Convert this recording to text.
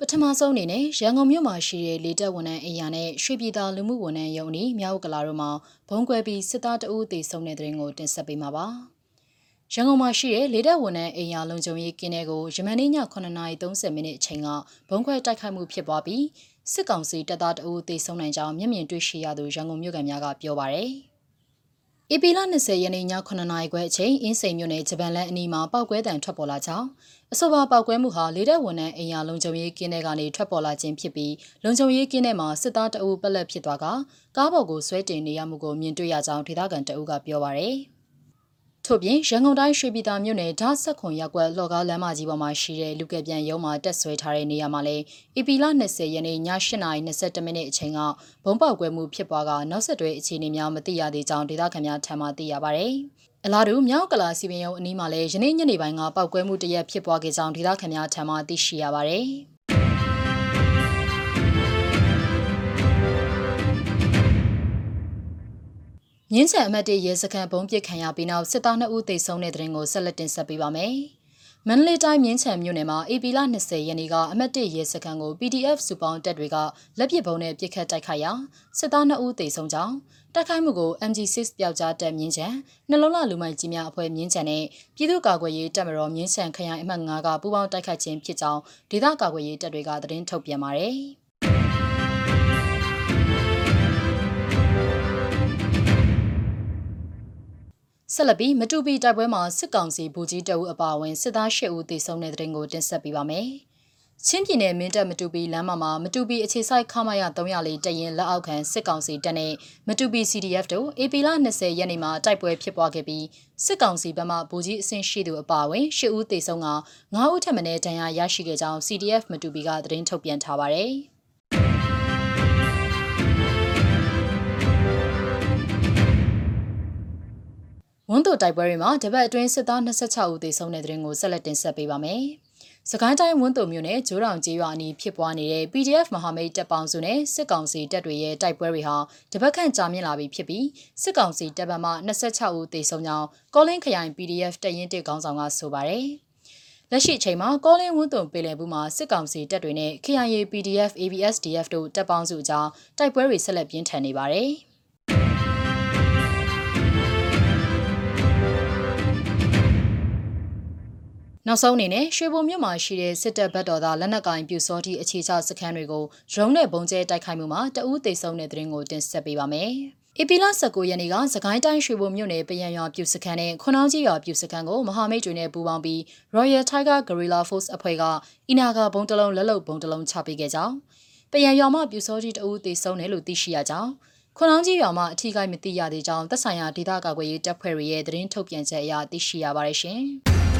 ပထမဆုံးအနေနဲ့ရန်ကုန်မြို့မှာရှိတဲ့လေတပ်ဝန်ထမ်းအိမ်ယာနဲ့ရွှေပြည်သာလူမှုဝန်ထမ်းရုံးဤမြောက်ကလာတို့မှာဘုံကွဲပြီးစစ်သားတအုပ်သေဆုံးတဲ့တဲ့ရင်ကိုတင်ဆက်ပေးမှာပါ။ရန်ကုန်မှာရှိတဲ့လေတပ်ဝန်ထမ်းအိမ်ယာလုံခြုံရေးကင်းတဲ့ကိုယမန်နေ့ည9:30မိနစ်အချိန်ကဘုံခွဲတိုက်ခိုက်မှုဖြစ်ပွားပြီးစစ်ကောင်စီတပ်သားတအုပ်သေဆုံးနိုင်ကြောင်းမျက်မြင်တွေ့ရှိရသူရန်ကုန်မြို့ကန်များကပြောပါရယ်။ ဧပြီလ20ရက်နေ့ည9နာရီခွဲအချိန်အင်းစိန်မြို့နယ်ဂျပန်လန်အနီးမှာပောက်ကွဲတံထွက်ပေါ်လာကြောင်းအဆိုပါပောက်ကွဲမှုဟာလေတပ်ဝန်ထမ်းအိမ်ယာလုံခြုံရေးကင်းတဲ့ကနေထွက်ပေါ်လာခြင်းဖြစ်ပြီးလုံခြုံရေးကင်းတဲ့မှာစစ်သားတအုပ်ပက်လက်ဖြစ်သွားကကားပေါ်ကိုဆွဲတင်နေရမှုကိုမြင်တွေ့ရကြောင်းဒေသခံတအုပ်ကပြောပါရယ်။ ထို့ပြင်ရန်ကုန်တိုင်းရွှေပြည်သာမြို့နယ်ဓာတ်ဆက်ခွန်ရပ်ကွက်လော်ကားလမ်းမကြီးပေါ်မှာရှိတဲ့လူကယ်ပြန်ရုံးမှာတက်ဆွဲထားတဲ့နေရာမှာလည်းဧပြီလ20ရက်နေ့ည8:22မိနစ်အချိန်ကဘုံပေါက်ကွဲမှုဖြစ်ပွားကနောက်ဆက်တွဲအခြေအနေများမသိရသေးကြောင်းဒေသခံများထံမှသိရပါဗျ။အလားတူမြောက်ကလာစီပင်ရုံအနီးမှာလည်းယနေ့ညနေပိုင်းကပောက်ကွဲမှုတရက်ဖြစ်ပွားခဲ့ကြောင်းဒေသခံများထံမှသိရှိရပါဗျ။ မြင်းချံအမတ်တေရဲစခန်းဘုံပစ်ခံရပြီးနောက်စစ်သား2ဦးသေဆုံးတဲ့တဲ့ရင်ကိုဆက်လက်တင်ဆက်ပေးပါမယ်။မန္တလေးတိုင်းမြင်းချံမြို့နယ်မှာ AP လ20ရက်နေ့ကအမတ်တေရဲစခန်းကို PDF စုပေါင်းတပ်တွေကလက်ပစ်ဗုံးနဲ့ပစ်ခတ်တိုက်ခိုက်ရာစစ်သား2ဦးသေဆုံးကြောင်းတိုက်ခိုက်မှုကို MG6 ပျောက်ကြားတပ်မြင်းချံနှလုံးလာလူမိုက်ကြီးများအဖွဲ့မြင်းချံနဲ့ပြည်သူ့ကာကွယ်ရေးတပ်မတော်မြင်းချံခရိုင်အမှတ်9ကပူးပေါင်းတိုက်ခိုက်ခြင်းဖြစ်ကြောင်းဒေသကာကွယ်ရေးတပ်တွေကသတင်းထုတ်ပြန်ပါတယ်။ ဆက်လက်ပြီးမတူပီတိုက်ပွဲမှာစစ်ကောင်စီဘူကြီးတအုပ်အပါအဝင်စစ်သား၈ဦးသေဆုံးတဲ့တဲ့တင်ကိုတင်ဆက်ပေးပါမယ်။ချင်းပြည်နယ်မင်းတပ်မတူပီလမ်းမမှာမတူပီအခြေဆိုင်ခမရ304တရင်လက်အောက်ခံစစ်ကောင်စီတပ်နဲ့မတူပီ CDF တို့ AP လ20ရက်နေ့မှာတိုက်ပွဲဖြစ်ပွားခဲ့ပြီးစစ်ကောင်စီဘက်မှဘူကြီးအဆင့်ရှိသူအပါအဝင်၈ဦးသေဆုံးက9ဦးထပ်မံဒဏ်ရာရရှိခဲ့ကြောင်း CDF မတူပီကသတင်းထုတ်ပြန်ထားပါတယ်။ န်းတို့တိုက်ပွဲတွေမှာတပတ်အတွင်းစစ်သား26ဦးသေဆုံးတဲ့တဲ့ရင်ကိုဆက်လက်တင်ဆက်ပေးပါမယ်။စကိုင်းတိုင်းဝန်းတုံမြို့နယ်ဂျိုးတောင်ကျေးရွာအနီးဖြစ်ပွားနေတဲ့ PDF မဟာမိတ်တပ်ပေါင်းစုနဲ့စစ်ကောင်စီတပ်တွေရဲ့တိုက်ပွဲတွေဟာတပတ်ခန့်ကြာမြင့်လာပြီဖြစ်ပြီးစစ်ကောင်စီတပ်ဗမာ26ဦးသေဆုံးကြောင်းကောလင်းခရိုင် PDF တပ်ရင်းတစ်ခေါင်းဆောင်ကဆိုပါတယ်။လက်ရှိအချိန်မှာကောလင်းဝန်းတုံပေလယ်ဘူးမှာစစ်ကောင်စီတပ်တွေနဲ့ KIA PDF ABSDF တို့တပ်ပေါင်းစုအကြားတိုက်ပွဲတွေဆက်လက်ပြင်းထန်နေပါတယ်။ နောက်ဆုံးအနေနဲ့ရွှေဘုံမြို့မှာရှိတဲ့စစ်တပ်ဘက်တော်သားလက်နက်ကင်ပြူစောတိအခြေချစခန်းတွေကိုဒရုန်းနဲ့ပုံကျဲတိုက်ခိုက်မှုမှာတအူးသေဆုံးတဲ့တဲ့ရင်ကိုတင်ဆက်ပေးပါမယ်။ဧပြီလ19ရက်နေ့ကစကိုင်းတိုင်းရွှေဘုံမြို့နယ်ပယံရွာပြူစခန်းနဲ့ခွန်အောင်ကြီးရွာပြူစခန်းကိုမဟာမိတ်တွေနဲ့ပူးပေါင်းပြီး Royal Tiger Guerrilla Force အဖွဲ့ကအီနာဂါဘုံတလုံးလက်လုံဘုံတလုံးချပေးခဲ့ကြောင်းပယံရွာမှာပြူစောတိတအူးသေဆုံးတယ်လို့သိရှိရကြောင်းခွန်အောင်ကြီးရွာမှာအထီးကိုက်မသိရသေးကြောင်းသက်ဆိုင်ရာဒေသကာကွယ်ရေးတပ်ဖွဲ့တွေရဲ့သတင်းထုတ်ပြန်ချက်အရသိရှိရပါတယ်ရှင်။